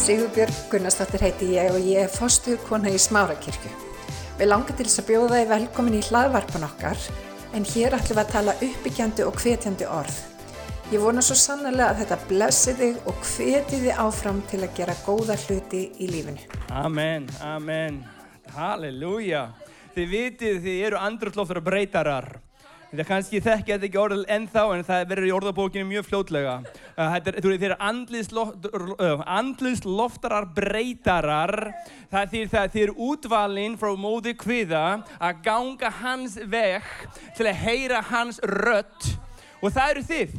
Sigurbjörg Gunnarsdóttir heiti ég og ég er fostuð kona í Smárakirkju. Við langar til þess að bjóða þið velkomin í hlaðvarpan okkar en hér ætlum við að tala uppbyggjandi og hvetjandi orð. Ég vona svo sannlega að þetta blessi þig og hveti þig áfram til að gera góða hluti í lífinu. Amen, amen, halleluja. Þið vitið þið eru andrúrsloftur og breytarar. Þetta kannski þekkja þetta ekki orðið ennþá en það verður í orðabókinu mjög fljótlega. Uh, þetta er, þeir eru andlisloftarar breytarar. Það er því að þeir eru útvalinn frá móði kviða að ganga hans veg til að heyra hans rött og það eru þið.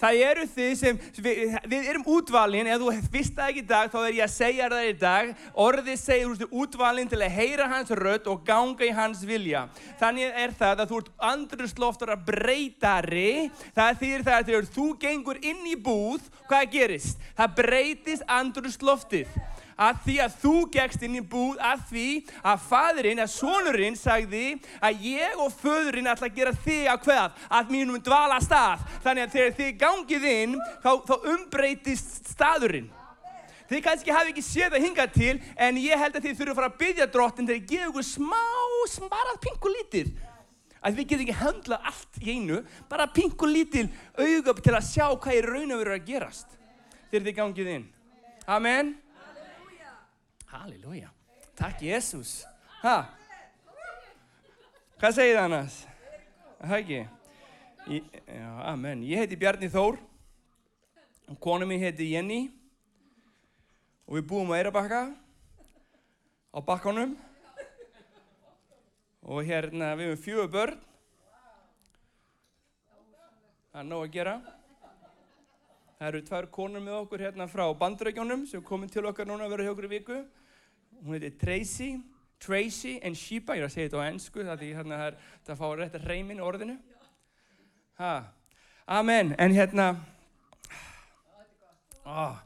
Það eru þið sem, við, við erum útvalin, ef þú vist það ekki í dag, þá er ég að segja það í dag, orðið segir þú ert útvalin til að heyra hans rödd og ganga í hans vilja. Þannig er það að þú ert andrusloftara breytari, það þýðir það að þegar þú gengur inn í búð, hvað gerist? Það breytist andrusloftið að því að þú gegst inn í búð að því að fadurinn, að sonurinn sagði að ég og föðurinn ætla að gera þig að hvað? Að mínum dvala stað. Þannig að þegar þið gangið inn þá, þá umbreytist staðurinn. Þið kannski hafi ekki séð það hingað til en ég held að þið þurfum að fara að byggja drottin þegar ég gefa ykkur smá, smarað pingu lítið. Að við getum ekki handla allt í einu, bara pingu lítið auðvitað til að sjá hvað er raun og veru að gerast þegar þið gangið inn. Amen. Halleluja. Takk Jésús. Hæ? Hvað segir það annars? Það ekki? Ég, já, amen. Ég heiti Bjarni Þór. Konu mín heiti Jenny. Og við búum á Eirabakka. Á bakkanum. Og hérna við hefum fjögur börn. Það er nóg að gera. Það eru tvær konur með okkur hérna frá bandrögjónum sem komið til okkar núna að vera hjá okkur í viku. Hún heitir Tracy, Tracy and Sheba, ég er að segja þetta á ennsku hérna það er að fá rétt að reymin orðinu. Ha. Amen, en hérna, ó,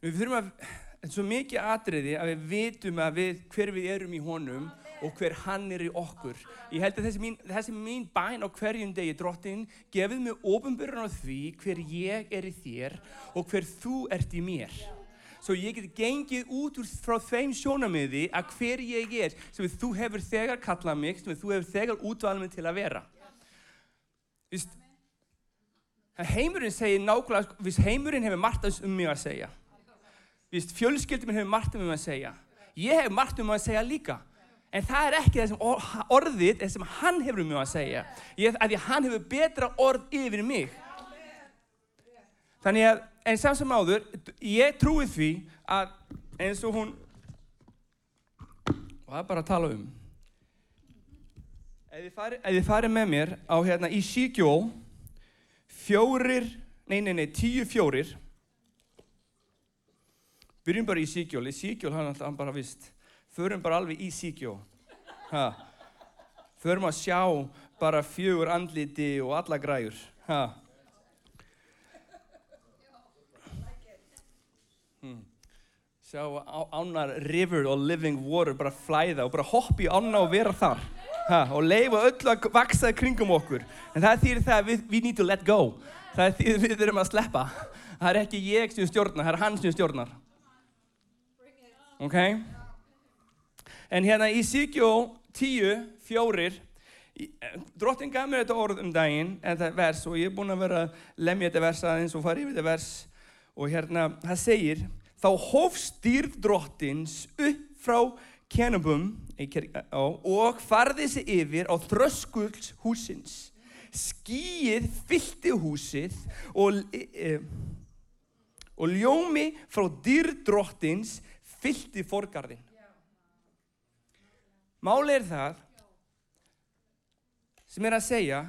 við þurfum að, þetta er svo mikið atriði að við vitum að við, hver við erum í honum og hver hann er í okkur. Ég held að þessi mín, þessi mín bæn á hverjum degi, drottin, gefið mig ofinbjörn á því hver ég er í þér og hver þú ert í mér. Svo ég get gengið út úr frá þeim sjónamiði að hver ég er sem þú hefur þegar kallað mig, sem þú hefur þegar útvalið mig til að vera. Vist, heimurinn segir nákvæmlega, vist, heimurinn hefur margt um mig að segja. Vist, fjölskyldum hefur margt um mig að segja. Ég hef margt um mig að segja líka. En það er ekki það sem orðið, það sem hann hefur um mig að segja. Ég, að því hann hefur betra orð yfir mig. Þannig að, en samt sem áður, ég trúi því að eins og hún, og það er bara að tala um, ef þið farið fari með mér á hérna í síkjól, fjórir, nei, nei, nei, tíu fjórir, byrjum bara í síkjól, í síkjól hann alltaf bara vist, förum bara alveg í síkjól, ha, förum að sjá bara fjögur andliti og alla græur, ha, Sjá ánar river og living water bara flæða og bara hoppa í ána og vera þar ha, og leifa öllu að vaksa kringum okkur. En það þýðir það að við we need to let go. Það þýðir við þurfum að sleppa. Það er ekki ég sem stjórnar, það er hann sem stjórnar. Ok? En hérna í Sigjó 10, fjórir, drottin gaf mér þetta orð um daginn, þetta vers, og ég er búinn að vera að lemja þetta vers aðeins og fara yfir þetta vers og hérna, það segir þá hófst dýrð drottins upp frá kennabum og farði sig yfir á þröskulds húsins skýið fylti húsið og, e, og ljómi frá dýrð drottins fylti forgarðin máli er það sem er að segja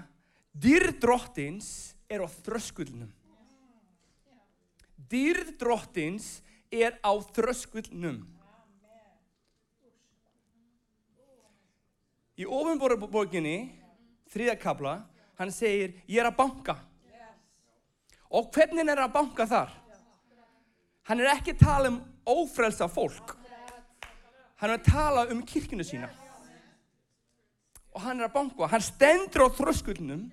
dýrð drottins er á þröskuldnum. Dýrð drottins er á þröskuldnum. Í ofinborðbókinni, þriðakabla, hann segir, ég er að banka. Og hvernig er að banka þar? Hann er ekki að tala um ófrelsa fólk. Hann er að tala um kirkinu sína. Og hann er að banka. Hann stendur á þröskuldnum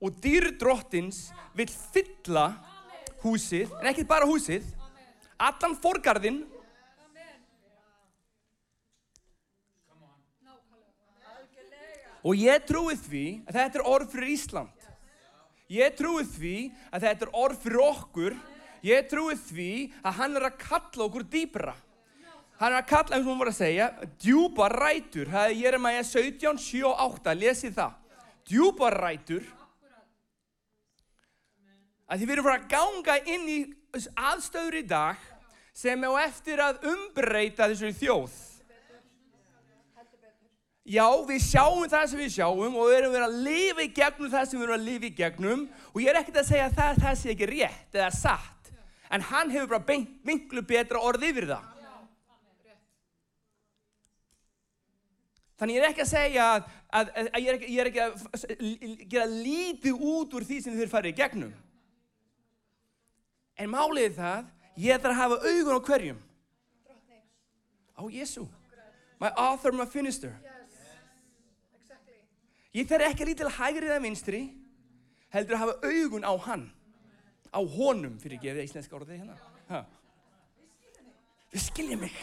og dýrdrottins vil fylla húsið, en ekki bara húsið, allan forgarðinn. Og ég trúi því að þetta er orð fyrir Ísland. Ég trúi því að þetta er orð fyrir okkur. Ég trúi því að hann er að kalla okkur dýbra hann er að kalla, eins og hún voru að segja djúpa rætur, það er Jeremia 17, 7 og 8, lesið það. Djúpa rætur. Að því við erum fyrir að ganga inn í aðstöður í dag sem á eftir að umbreyta þessu þjóð Já, við sjáum það sem við sjáum og við erum verið að lifa í gegnum það sem við erum að lifa í gegnum og ég er ekkert að segja að það, það sé ekki rétt eða satt en hann hefur bara vinklu betra orð yfir það. Þannig ég er ekki að segja að, að, að, að ég, er ekki, ég er ekki að gera lítið út úr því sem þið farið í gegnum. En málið það, ég þarf að hafa augun á hverjum. Á Jésu. My author, my finisher. Ég þarf ekki að lítið til hægri eða vinstri, heldur að hafa augun á hann. Á honum, fyrir ekki, eða íslenska orðið hérna. Ha. Þið skilja mig.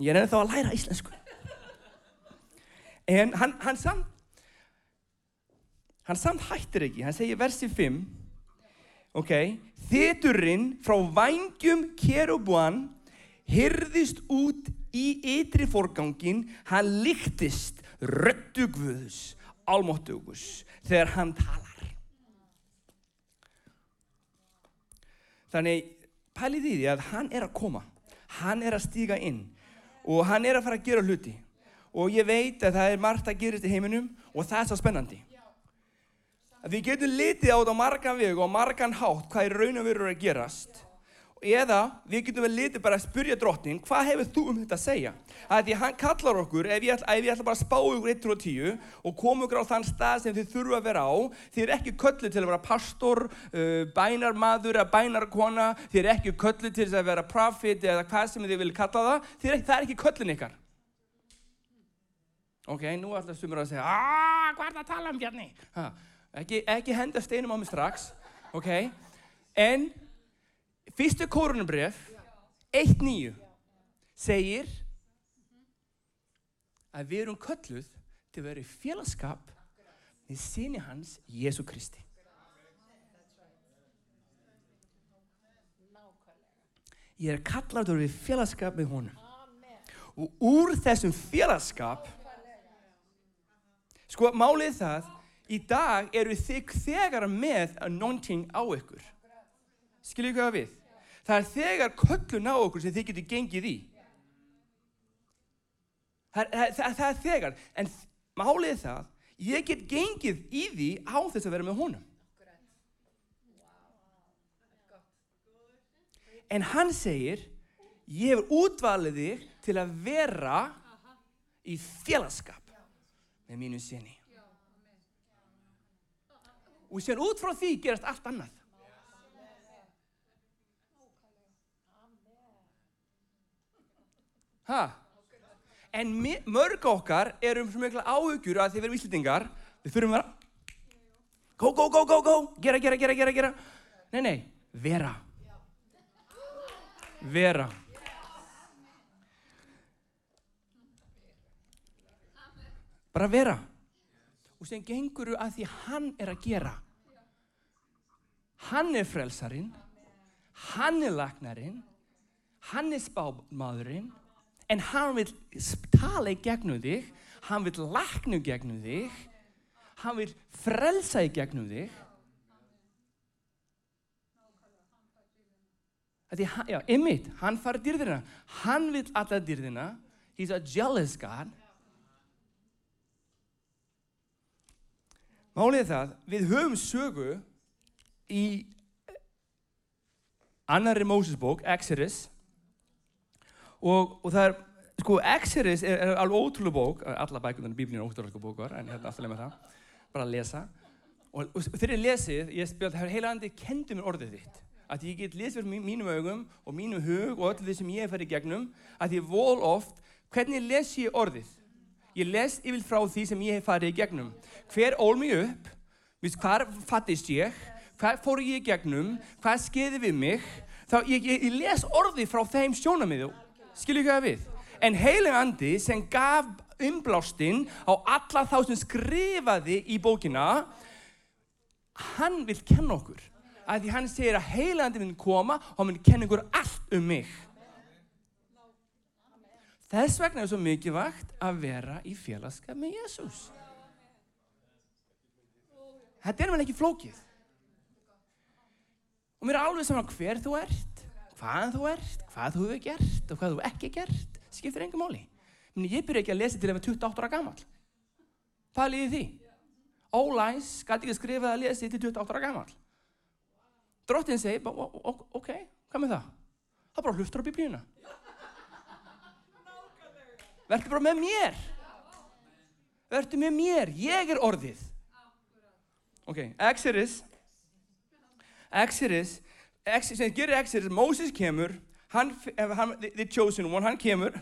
Ég er ennþá að læra íslensku. En hann, hann samt, hann samt hættir ekki, hann segir versið 5, ok, þiturinn frá vangjum kerubuan hyrðist út í ytri forgangin, hann líktist röttugvöðus, almóttugus, þegar hann talar. Þannig, pælið í því að hann er að koma, hann er að stíga inn og hann er að fara að gera hluti og ég veit að það er margt að gerist í heiminum og það er svo spennandi. Að við getum litið á þetta á margan veg og margan hátt hvað er raun og verður að gerast. Eða við getum vel litið bara að spurja drottin hvað hefur þú um þetta að segja? Að því hann kallar okkur ef ég ætla, ef ég ætla bara að spá ykkur 1 og 10 og koma ykkur á þann stað sem þið þurfa að vera á þið er ekki köllu til að vera pastor uh, bænarmadur eða bænarkona þið er ekki köllu til að vera profit eða hvað sem þið vil kalla það er ekki, það er ekki köllin ykkar. Ok, nú ætla sumur að segja aaaah, hvað er það að tala um Bjarni ekki, ekki henda steinum á mig strax ok, en Fyrstu kórunumbref 1.9 segir að við erum kölluð til að vera í félagskap með síni hans Jésu Kristi. Ég er kallað til að vera í félagskap með honum. Og úr þessum félagskap, sko málið það, í dag eru þig þegar með anointing á ykkur. Skiljið hvað við? Það er þegar köllun á okkur sem þið getur gengið í. Það, það, það, það er þegar. En málið það, ég get gengið í því á þess að vera með honum. En hann segir, ég hefur útvalið þig til að vera í félagskap með mínu sinni. Og sér út frá því gerast allt annað. Ha? En mörg okkar erum svo mikla áhugjur að þið verðum íslitingar, við þurfum að vera Go, go, go, go, go, gera, gera, gera, gera, gera. Nei, nei, vera. Vera. Bara vera. Og sem gengur þú að því hann er að gera. Hann er frelsarin, hann er lagnarinn, hann er spámaðurinn, en hann vil tala í gegnum þig. Hann vil lakna í gegnum þig. Hann vil frelsa í gegnum þig. Því, já, ymmit, hann fara dyrðina. Hann vil alla dyrðina. He's a jealous God málið það við höfum sögu í annari Mósesbók, Exodus og, og það er, sko, Exodus er, er alveg ótrúlega bók, alla bækunar í bíblinu er ótrúlega bókar, en hérna alltaf með það, bara að lesa. Og, og þegar ég lesið, ég spjáði, það er heila andi, kendi mér orðið þitt. Að ég get lesið fyrir mínum augum og mínum hug og öllu því sem ég farið í gegnum, að ég vol oft, hvernig les ég orðið? Ég les yfir frá því sem ég hef farið í gegnum. Hver ól mig upp, hvar fattist ég, hvað fór ég í gegnum, hvað skeiði við mig, þá ég, ég, ég les orði frá þeim sjónamiðu, skilju ekki að við. En heilig andi sem gaf umblástinn á alla þá sem skrifaði í bókina, hann vil kenna okkur. Að því hann segir að heilig andi mun koma og hann mun kenna okkur allt um mig. Þess vegna er svo mikilvægt að vera í félagskap með Jésús. Þetta er vel ekki flókið. Og mér er alveg saman hver þú ert, hvað þú ert, hvað þú hefur gert og hvað þú ekki gert, skiptir engum máli. Meni, ég byrja ekki að lesa til að vera 28 ára gammal. Hvað líði því? Ólæs gæti ekki að skrifa að lesa til 28 ára gammal. Drottin segi, ok, hvað með það? Það er bara hlustur á biblíuna. Verður bara með mér. Verður með mér. Ég er orðið. Ok, Exodus. Exodus. Exodus gerir Exodus, Moses kemur, hann, hann, the chosen one, hann kemur,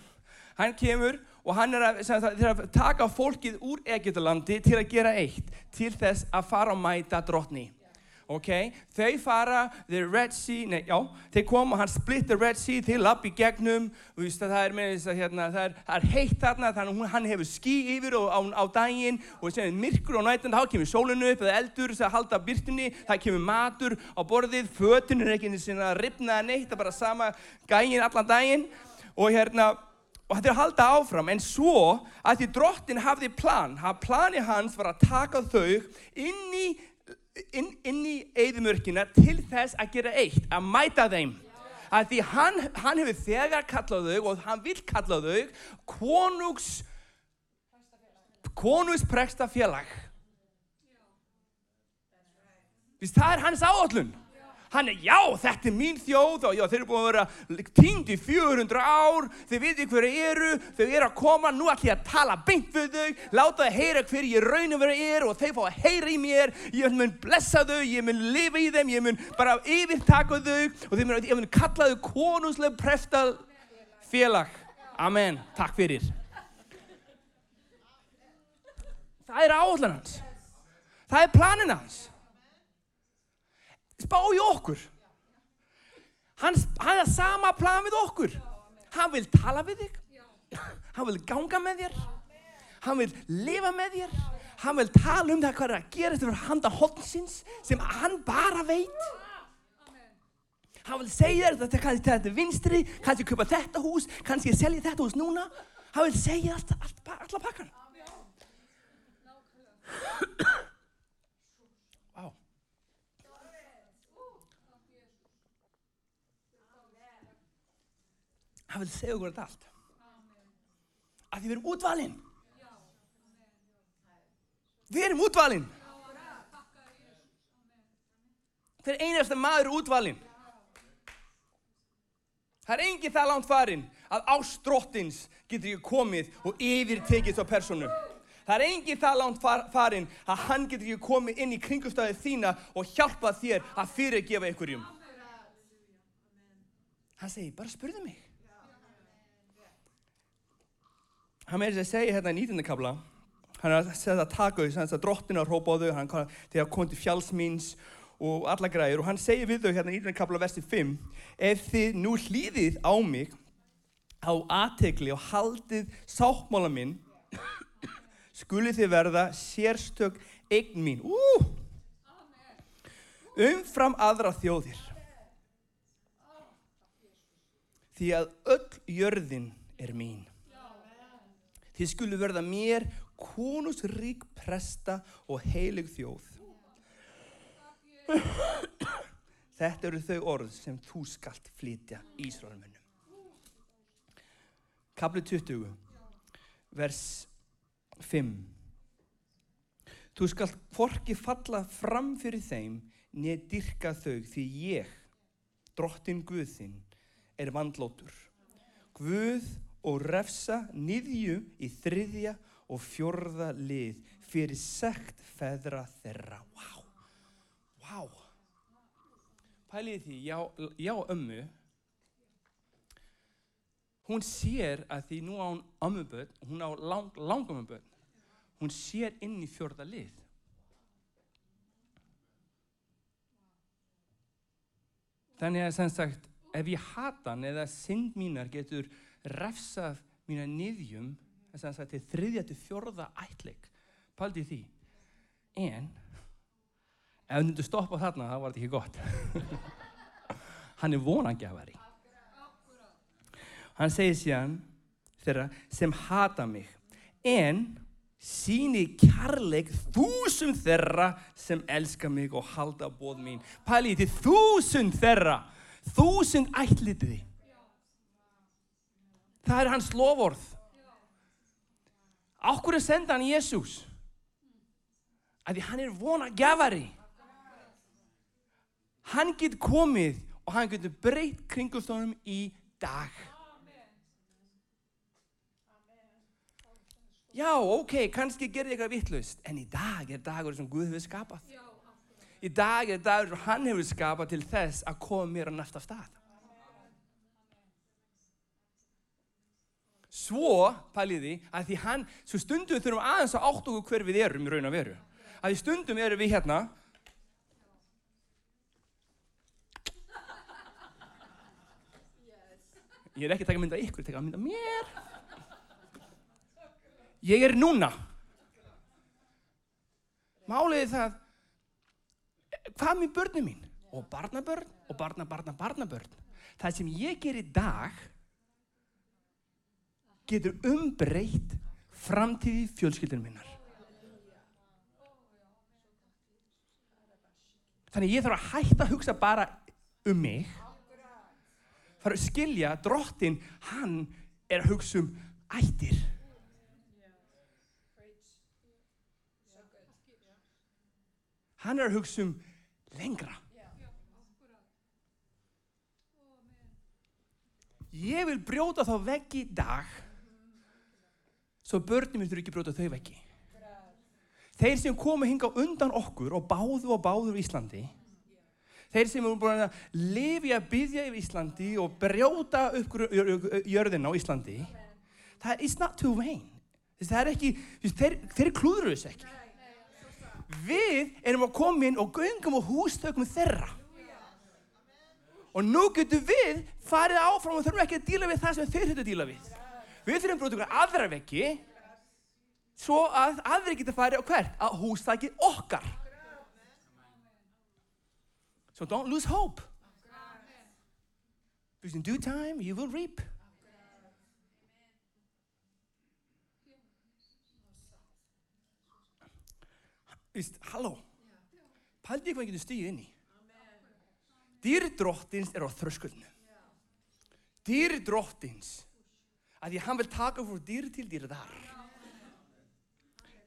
hann kemur og hann er að, að, að taka fólkið úr Egyptalandi til að gera eitt, til þess að fara og mæta drottni. Ok, þau fara the Red Sea, nei, já, þeir koma og hann splitt the Red Sea til upp í gegnum og víst, það er með þess að hérna, það er, það er heitt þarna, þannig að hann hefur skí yfir á, á, á daginn og sem er myrkur og nættan, þá kemur sólinu upp eða eldur sem halda byrtunni, það kemur matur á borðið, fötun er ekki að ripna neitt, það er bara sama gægin allan daginn og hérna og þetta er að halda áfram, en svo að því drottin hafði plan, plani hans var að taka þau inn í inn, inn í eðimörkina til þess að gera eitt, að mæta þeim. Að því hann, hann hefur þegar kallað þau og hann vil kallað þau konungs, konungspresta félag. Það er hans áallun hann er, já, þetta er mín þjóð og já, þeir eru búin að vera tínd í 400 ár, þeir viti hverju eru, þau eru að koma, nú ætlum ég að tala beint við þau, láta þau heyra hverju ég raun og verið er og þeir fá að heyra í mér, ég mun blessa þau, ég mun lifa í þeim, ég mun bara yfirtaka þau og þeir mun, mun kalla þau konungslega preftal félag. Amen, takk fyrir. Það er áallan hans. Það er planin hans spá í okkur. Hann, hann er sama plan við okkur. Hann vil tala við þig. Hann vil ganga með þér. Hann vil lifa með þér. Hann vil tala um það hvað er að gera þetta fyrir handa hodnsins sem hann bara veit. Hann vil segja þetta kannski þetta er vinstri kannski köpa þetta hús kannski selja þetta hús núna. Hann vil segja allt, allt, allt, alla pakkan hann vil segja okkur þetta allt. Að við erum útvalinn við erum útvalinn hver einasta maður er útvalinn. Það er enginn það langt farinn að ástróttins getur ekki komið og yfirtekið þá personu það er enginn það langt farinn að hann getur ekki komið inn í kringumstæðið þína og hjálpa þér að fyrirgefa einhverjum. Hann segir bara spurðu mig hann með þess að segja hérna í nýtindakabla hann er að segja að taka þau þannig að drottina rópa á þau hann þegar kom til fjálsmýns og alla græður og hann segir við þau hérna í nýtindakabla versi 5 ef þið nú hlýðið á mig á aðtegli og haldið sáttmála minn skulið þið verða sérstök eign mín. Uh! umfram aðra þjóðir. Því að öll jörðin er mín Þið skulu verða mér konusrík presta og heilig þjóð. Þetta eru þau orð sem þú skalt flytja Ísraelmennum. Kapli 20, vers 5. Þú skalt forki falla fram fyrir þeim niður dyrka þau því ég, drottin Guðinn, er vandlótur. Guð og refsa niðju í þriðja og fjörða lið fyrir sekt feðra þeirra. Vá, wow. vá. Pæliði því, já, já ömmu, hún sér að því nú á hún ömmuböld, hún á lang, langömmuböld, hún sér inn í fjörða lið. Þannig að sem sagt, ef ég hata hann eða synd mínar getur refsað mína niðjum, sem sagt, til þriðja til fjörða ætleik, paldi því. En, ef hann myndi stoppa þarna, þá var þetta ekki gott. hann er vonangjafari. Hann segir síðan þeirra sem hata mig, en síni kærleik þúsund þeirra sem elska mig og halda bóð mín. Þetta er þúsund þeirra, þúsund ætlitiði. Það er hans lofórð. Ákveður senda hann Jésús? Að því hann er vona gefari. Hann getur komið og hann getur breytt kringustónum í dag. Já, ok, kannski gerði eitthvað vittlust, en í dag er dagur sem Guð hefur skapað. Í dag er dagur sem hann hefur skapað til þess að koma mér á næsta stað. Svo, pæliði, að því hann, svo stundum við þurfum aðeins að átt okkur hver við erum í raun og veru. Að því stundum erum við hérna, ég er ekki að taka mynda ykkur, ég taka mynda mér. Ég er núna. Máliði það, hvað með börnum mín? Og barnabörn og barna, barna, barnabörn. Það sem ég ger í dag getur umbreytt framtíði fjölskyldunum minnar. Þannig ég þarf að hætta að hugsa bara um mig. Er að skilja drottin, hann er að hugsa um ættir. Hann er að hugsa um lengra. Ég vil brjóta þá veggi í dag svo börnum þurfi ekki brjóta þau veggi. Þeir sem komu hinga undan okkur og báðu og báðu í Íslandi þeir sem eru búin að lifi að byggja í Íslandi og brjóta upp jörðina á Íslandi það is not too vain. Það er ekki, þeir, þeir klúður þess ekki. Við erum að koma inn og göngum og hústökum þeirra. Og nú getur við farið áfram og þurfum ekki að díla við það sem þeir höfðu að díla við. Við þurfum að bróta okkur aðra veggi svo að aðri geta farið á hvert? Að hústakið okkar. So don't lose hope. Because in due time you will reap. Vist, halló, pældi hvað getur stíðið inn í. Dýri drottins er á þröskullinu. Dýri drottins, að því hann vil taka fyrir dýri til dýri þar.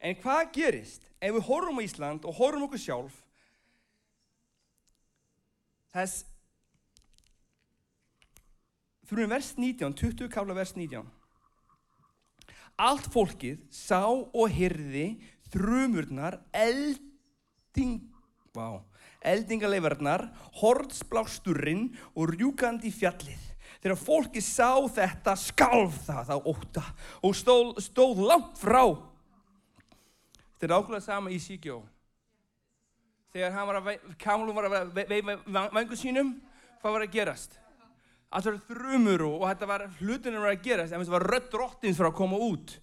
En hvað gerist ef við horfum á Ísland og horfum okkur sjálf? Þess, fyrir vers 19, 20 kála vers 19. Allt fólkið sá og hyrði þrumurnar, elding, wow, eldingaleifarnar, hortsblásturinn og rjúkandi fjallið. Þegar fólki sá þetta skalf það á óta og stóð, stóð langt frá. Þetta er ákveðað sama í Síkjó. Þegar að, Kamlum var að veifa vangu sínum, hvað var að gerast? Alltaf þrumur og, þetta var hlutunum var að gerast, en þetta var rött drottins fyrir að koma út.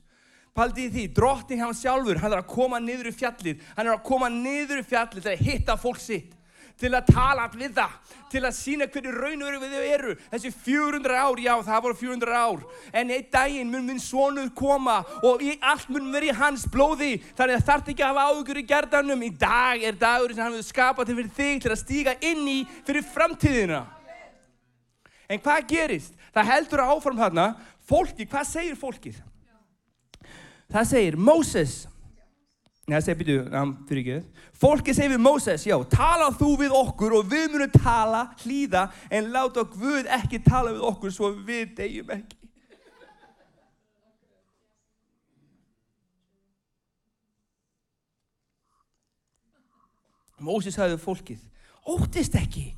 Paldi því, drottin hann sjálfur, hann er að koma niður í fjallið, hann er að koma niður í fjallið til að hitta fólk sitt, til að tala við það, til að sína hverju raunveru við þau eru. Þessi 400 ár, já það voru 400 ár, en einn daginn mun minn sonur koma og í allt mun verið hans blóði, þannig að þarf ekki að hafa áhugur í gerðanum. Í dag er dagur sem hann hefur skapað til fyrir þig til að stíga inn í fyrir framtíðina. En hvað gerist? Það heldur áfram þarna, fólki, hvað segir fólkið? Það segir Móses Nei, það segir byrju, um, fyrir ekki. Fólki segir við Móses, já, tala þú við okkur og við munum tala, hlýða en láta Guð ekki tala við okkur svo við degjum ekki. Móses sagði fólkið Óttist ekki.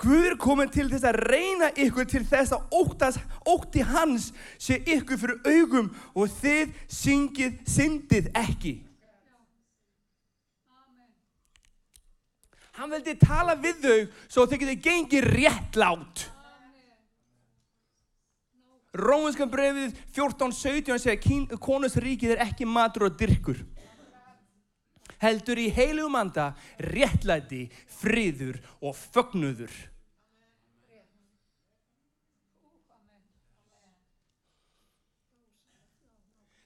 Guð er komin til þess að reyna ykkur til þess að óttast, ótti hans sé ykkur fyrir augum og þið syngið syndið ekki. Hann vildi tala við þau svo þau getið gengið réttlátt. Rómanska brefið 14.17 segja konusríkið er ekki matur og dyrkur. Heldur í heilugum anda réttlæti, friður og fögnuður.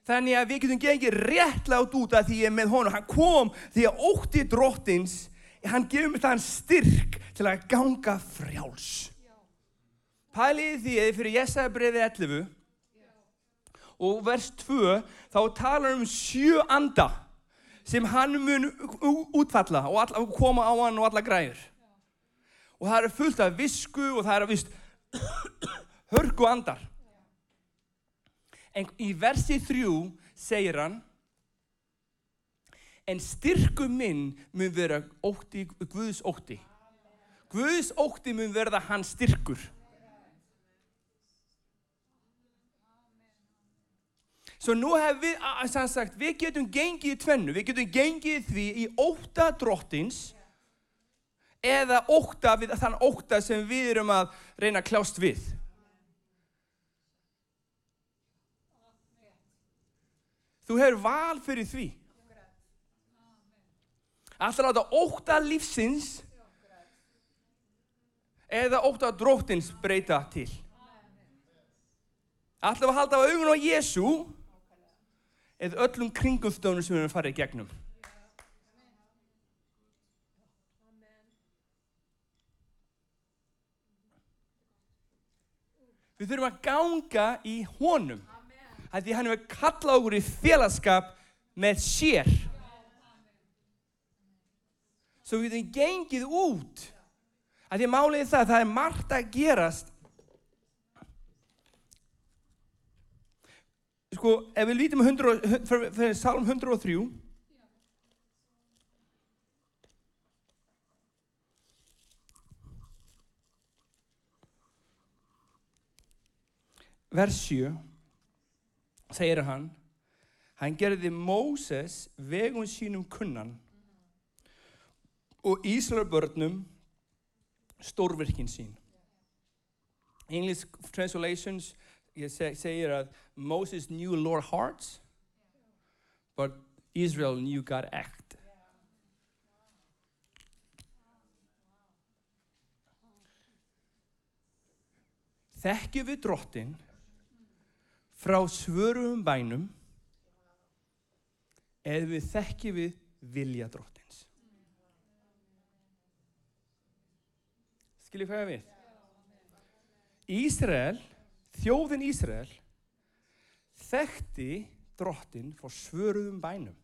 Þannig að við getum gengið réttlátt út af því er með honum. Hann kom því að ótti dróttins, hann gefur mér þann styrk til að ganga frjáls. Pæliði því að fyrir Jesajabriði 11 og vers 2 þá talar um sjö anda sem hann mun útfalla og alla, koma á hann og alla græður. Og það eru fullt af visku og það eru vist hörgu andar. En í versi þrjú segir hann en styrku minn mun vera ótti, Guðs ótti. Guðs ótti mun verða hans styrkur. Svo nú hefur við, sem sagt, við getum gengið í tvennu, við getum gengið því í óta drottins eða óta við þann óta sem við erum að reyna að klást við. Þú hefur val fyrir því. Alltaf láta óta lífsins eða óta dróttins breyta til. Alltaf að halda á augun á Jésu eða öllum kringumstöðunum sem við erum farið gegnum. Við þurfum að ganga í honum að því hann hefur kallað okkur í félagskap með sér. Svo við hefum gengið út. Að því málið það að það er margt að gerast. Sko, ef við lítum fyrir Salm 103 vers 7 segir hann hann gerði Móses vegum sínum kunnan og Íslarabörnum stórvirkinn sín English translations segir að Moses knew Lord hearts but Israel knew God act Þekkjum við drottin frá svörum bænum eða við þekkjum við vilja drottins. Skiljið hvað ég við? Ísrael, þjóðin Ísrael, þekkti drottin frá svöruðum bænum.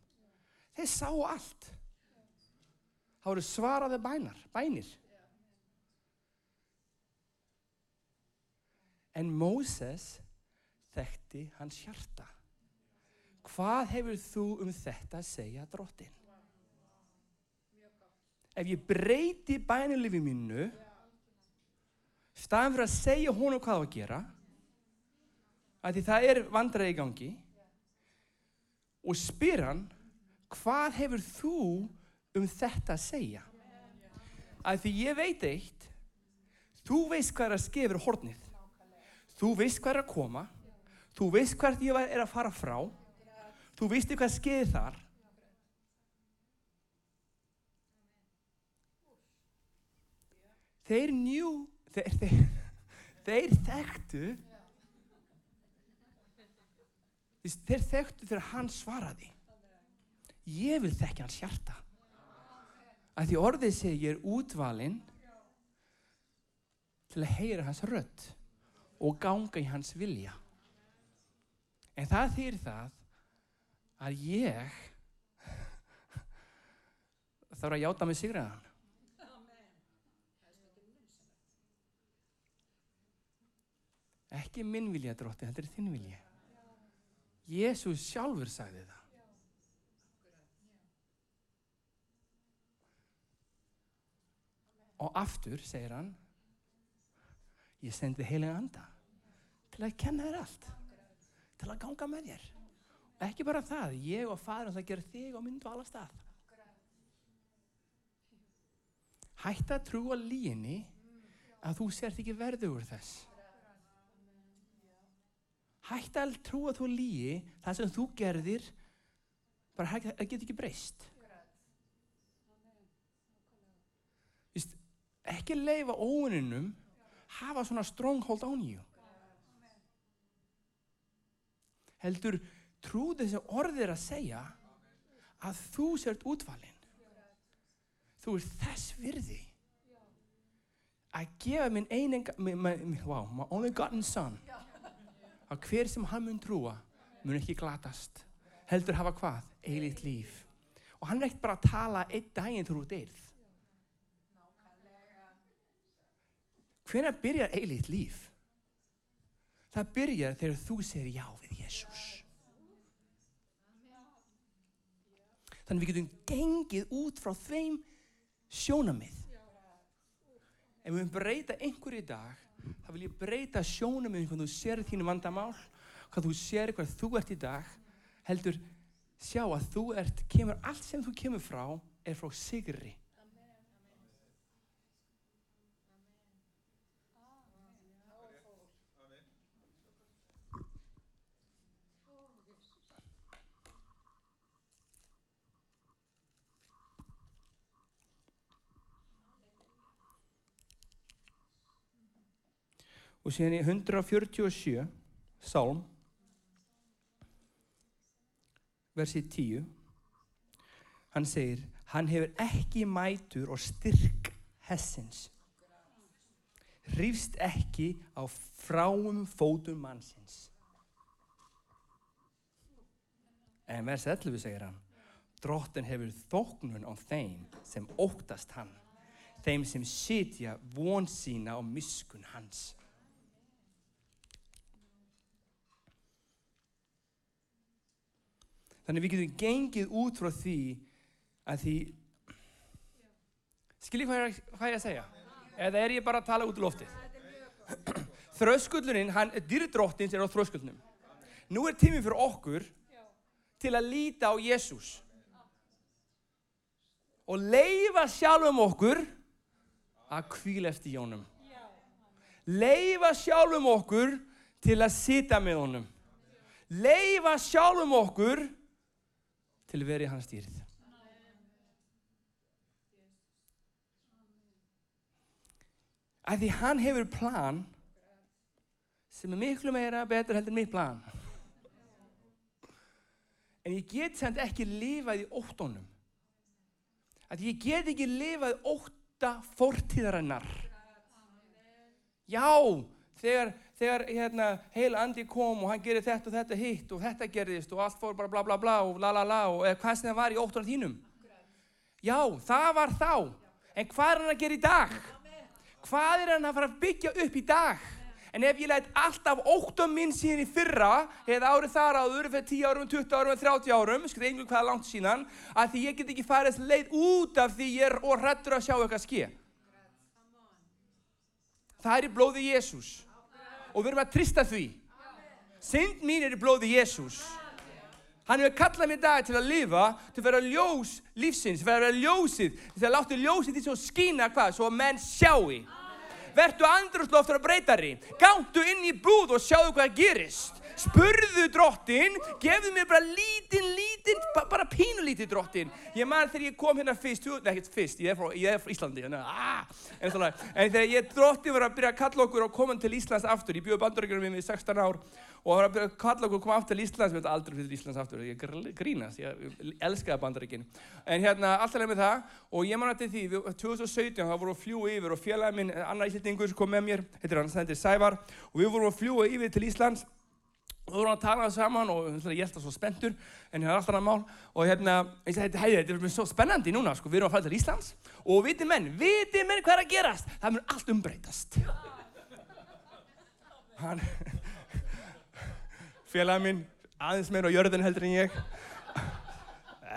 Þeir sá allt. Það voru svaraði bænar, bænir. En Móses þekkti hans hjarta. Hvað hefur þú um þetta að segja drottin? Ef ég breyti bænilifi mínu, staðan fyrir að segja honum hvað það var að gera, að því það er vandræði í gangi, og spyr hann, hvað hefur þú um þetta að segja? Að því ég veit eitt, þú veist hvað er að skefur hornið, þú veist hvað er að koma, Þú veist hvert ég er að fara frá. Þú veistu hvað skeiði þar. Þeir njú, þeir, þeir, þeir þekktu, þeir þekktu þegar hann svaraði. Ég vil þekka hans hjarta. Að því orðið segir útvalinn til að heyra hans rött og ganga í hans vilja. En það þýr það að ég þarf að játa mig sigraðan. Ekki minn vilja drótti, þetta er þinn vilja. Jésús sjálfur sagði það. Og aftur segir hann, ég sendi heilega anda til að kenna þér allt til að ganga með þér og ekki bara það, ég og fadur það ger þig á myndu alla stað Hætt að trúa líginni að þú sért ekki verður þess. Hætt að trúa þú lígi það sem þú gerðir bara það get ekki breyst. Vist, ekki leifa óuninum hafa svona stronghold án you. Heldur trú þessi orðir að segja að þú sért útvalinn. Þú er þess virði að gefa minn einenga, wow, my only gotten son, að hver sem hann mun trúa mun ekki glatast. Heldur hafa hvað? Eilitt líf. Og hann er ekkert bara að tala einn daginn þú ert eirð. Hvernig byrjar eilitt líf? Það byrjar þegar þú segir já við Jésús. Þannig við getum gengið út frá þeim sjónamið. Ef við breyta einhverju dag, þá vil ég breyta sjónamið hvað þú sér þínu vandamál, hvað þú sér hvað þú ert í dag, heldur sjá að þú ert, kemur, allt sem þú kemur frá er frá sigri. Og síðan í 147 Sálm versið 10 hann segir hann hefur ekki mætur og styrk hessins hrýfst ekki á fráum fótum mannsins. En vers 11 segir hann drottin hefur þóknun á þeim sem óttast hann þeim sem sitja von sína á miskun hans Þannig við getum gengið út frá því að því, skiljið hvað, ég að segja? Eða er ég bara að tala út í loftið? Þröskullurinn, hann, dýrdróttins er á þröskullnum. Nú er tíminn fyrir okkur til að líta á Jésús og leifa sjálfum okkur að kvíla eftir jónum. Leifa sjálfum okkur til að sita með honum. Leifa sjálfum okkur til að vera í hans stýrið. Að því hann hefur plan sem er miklu meira betur heldur mitt plan. En ég get samt ekki lifað í óttónum. Að ég get ekki lifað ótta fortíðarinnar. Já, þegar þegar hérna, heil andi kom og hann gerir þetta og þetta hitt og þetta gerðist og allt fór bara bla bla bla og la la la og eða hvað sem það var í óttunar þínum. Já, það var þá. En hvað er hann að gera í dag? Hvað er hann að fara að byggja upp í dag? En ef ég læt alltaf óttum minn síðan í fyrra, eða árið þar áður, fyrir 10 árum, 20 árum, 30 árum, skoðu einhvern hvaða langt síðan, að því ég get ekki farið leið út af því ég er og hrettur að sjá eitthvað ske. Það er í blóði Jésús og við erum að trista því. Synd mín er í blóði Jésús. Hann hefur kallað mér dag til að lifa, til að vera ljós lífsins, til að vera ljósið, til að láta ljósið því svo skýna hvað, svo að menn sjáu. Vertu andrúsloftur að breytari, gáttu inn í búð og sjáu hvað gerist. Spurðu drottin, gefðu mér bara lítinn, lítinn, bara pínulítið drottin. Ég man þegar ég kom hérna fyrst, nei ekkert fyrst, ég er frá, ég er frá Íslandi, hérna, ah, en, svona, en þegar ég drottin var að byrja að kalla okkur og koma til Íslands aftur, ég bjóði bandarækjum með mig í 16 ár og var að byrja að kalla okkur og koma aftur til Íslands, ég veit aldrei fyrir Íslands aftur, ég grínast, ég elskaði bandarækjum. En hérna, alltaf með það og ég að til því, 2017 þá vorum við að fljúa yfir og félagin minn, annar íslendingur kom með mér, heitir hann, það heitir Sævar og við vorum að fljúa yfir til Íslands og þú vorum að tala það saman og ég held það svo spenntur en ég hafði alltaf annað mál. Og hérna, ég sagði, hei, þetta er svo spennandi núna sko, við erum að fara til Íslands og viti menn, viti menn hvað er að gerast. Það mun allt umbreytast. Hann félagin minn aðeins meira á jörðin heldur en ég.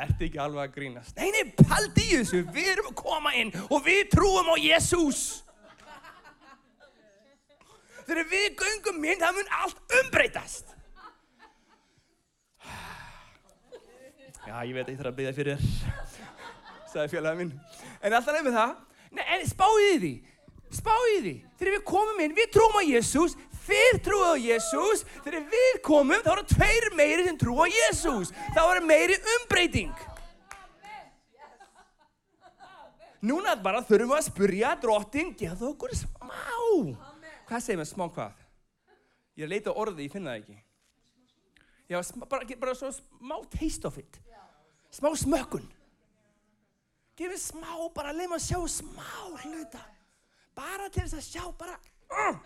Ertu ekki alveg að grínast? Nei, nei, paldi í þessu, við erum að koma inn og við trúum á Jésús þegar við göngum inn, það mun allt umbreytast Já, ég veit að ég þarf að byggja fyrir þér, sagði félagin minn. En alltaf nefnir það, en spáðið því, spáðið því, þegar við komum inn, við trúum á Jésús, þið trúið á Jésús, þegar við komum, þá eru tveir meiri sem trú á Jésús, þá eru meiri umbreyting. Núna bara þurfum við að spurja drottin, geða okkur smá. Hvað segir maður smá hvað? Ég leita á orði, ég finna það ekki. Já, bara, bara svo smá taste of it. Smá smökkun. Gefið smá, bara leið maður að sjá smá hluta. Bara til þess að sjá, bara... Uh.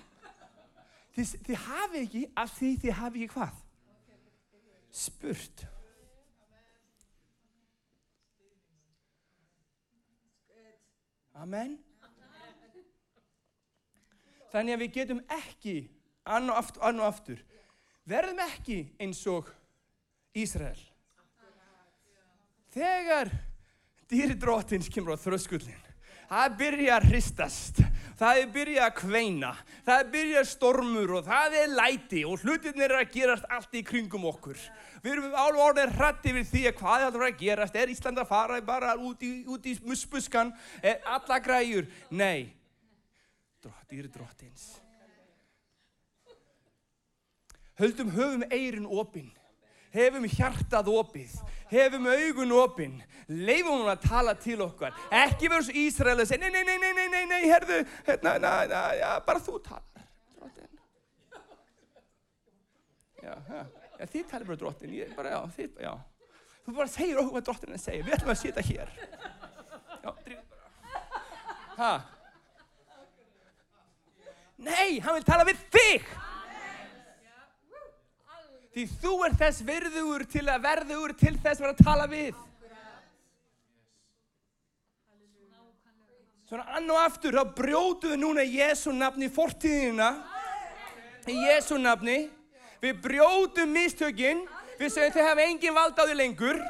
Þið, þið hafi ekki, af því þið hafi ekki hvað? Spurt. Amen. Þannig að við getum ekki, ann og aftur, ann og aftur, verðum ekki eins og Ísrael. Þegar dýri drottins kemur á þröskullin, það byrja að hristast, það byrja að kveina, það byrja stormur og það er læti og hlutirnir er að gerast allt í kringum okkur. Við erum alveg orðið hrætti við því að hvað það er að gerast, er Ísland að fara bara út í, í muspuskan, er alla græjur? Nei, Drott, dýri drottins. Höldum höfum eirin opinn, hefum hjartað opið, hefum augun opinn, leifum hún að tala til okkar. Ekki vera svo Ísrael að segja, nei, nei, nei, nei, nei, nei, nei, herðu, hérna, na, na, já, bara þú talar, drottin. Já, já, já, þið talar bara drottin, ég bara, já, þið, já. Þú bara segir okkur hvað drottin er að segja, við ætlum að sitja hér. Já, drifið bara. Hæ? Nei, hann vil tala við þig. Því þú er þess verður til að verður til þess að tala við. Svona ann og aftur, þá brjótu við núna í Jésu nafni fortíðina. Í Jésu nafni. Við brjótum mistökin. Við segjum þau hafa engin vald á því lengur.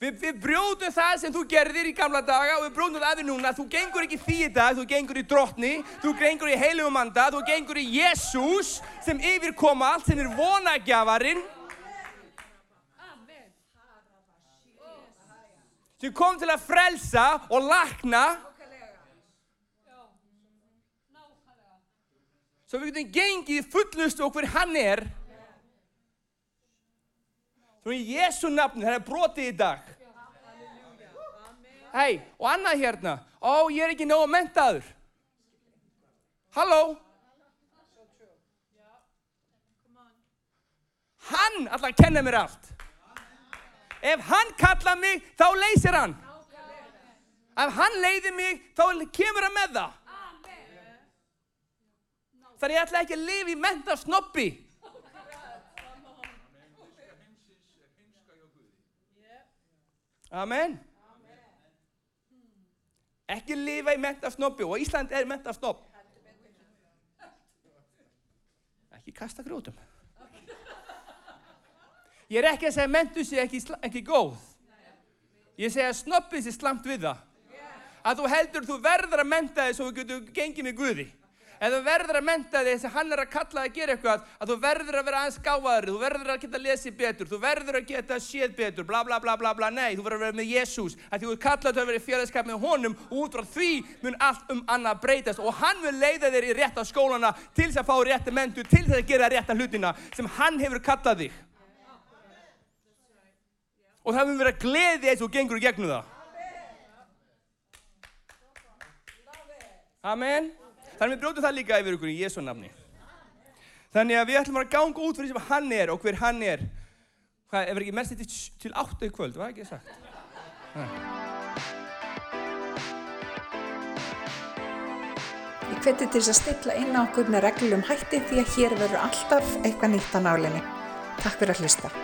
Við, við brjótum það sem þú gerðir í gamla daga og við brjótum það við núna. Þú gengur ekki því í dag, þú gengur í drottni, þú gengur í heilugum anda, þú gengur í Jésús sem yfirkoma allt, sem er vonagjafarinn. Sem kom til að frelsa og lakna. Svo við getum gengið fullust hver hann er. Svo í Jésu nafni, það er brotið í dag. Hei, og annað hérna. Ó, ég er ekki nógu mentaður. Halló? Hann að kenna mér allt. Ef hann kalla mig, þá leysir hann. Ef hann leiðir mig, þá kemur hann með það. Þannig ég ætla ekki að lifa í menta Amen. Ekki lifa í mentafsnobbi og Ísland er mentafsnobb. Ekki kasta grjótum. Ég er ekki að segja að mentu sé ekki, ekki góð. Ég segja að snobbið sé slamt við það. Að þú heldur þú verður að menta þig svo þú getur gengið með Guði. Ef þú verður að menta þig að hann er að kalla að gera eitthvað, að þú verður að vera aðeins gáðari, þú verður að geta lesið betur, þú verður að geta séð betur, bla bla bla bla bla, nei, þú verður að vera með Jésús, að þú er kallað til að vera í félagskap með honum og út frá því mun allt um annað breytast og hann mun leiða þér í rétta skólana til þess að fá rétta mentu, til þess að gera rétta hlutina sem hann hefur kallað þig. Og það mun vera gleði eins og gengur í gegnum það. Amen. Þannig við brjótum það líka yfir ykkur í Jésu nafni. Þannig að við ætlum að ganga út fyrir sem hann er og hver hann er. Ef er ekki mest til, til áttu í kvöld, var ekki sagt? Ég hveti til þess að stilla inn á okkur með reglum hætti því að hér verður alltaf eitthvað nýtt á nálinni. Takk fyrir að hlusta.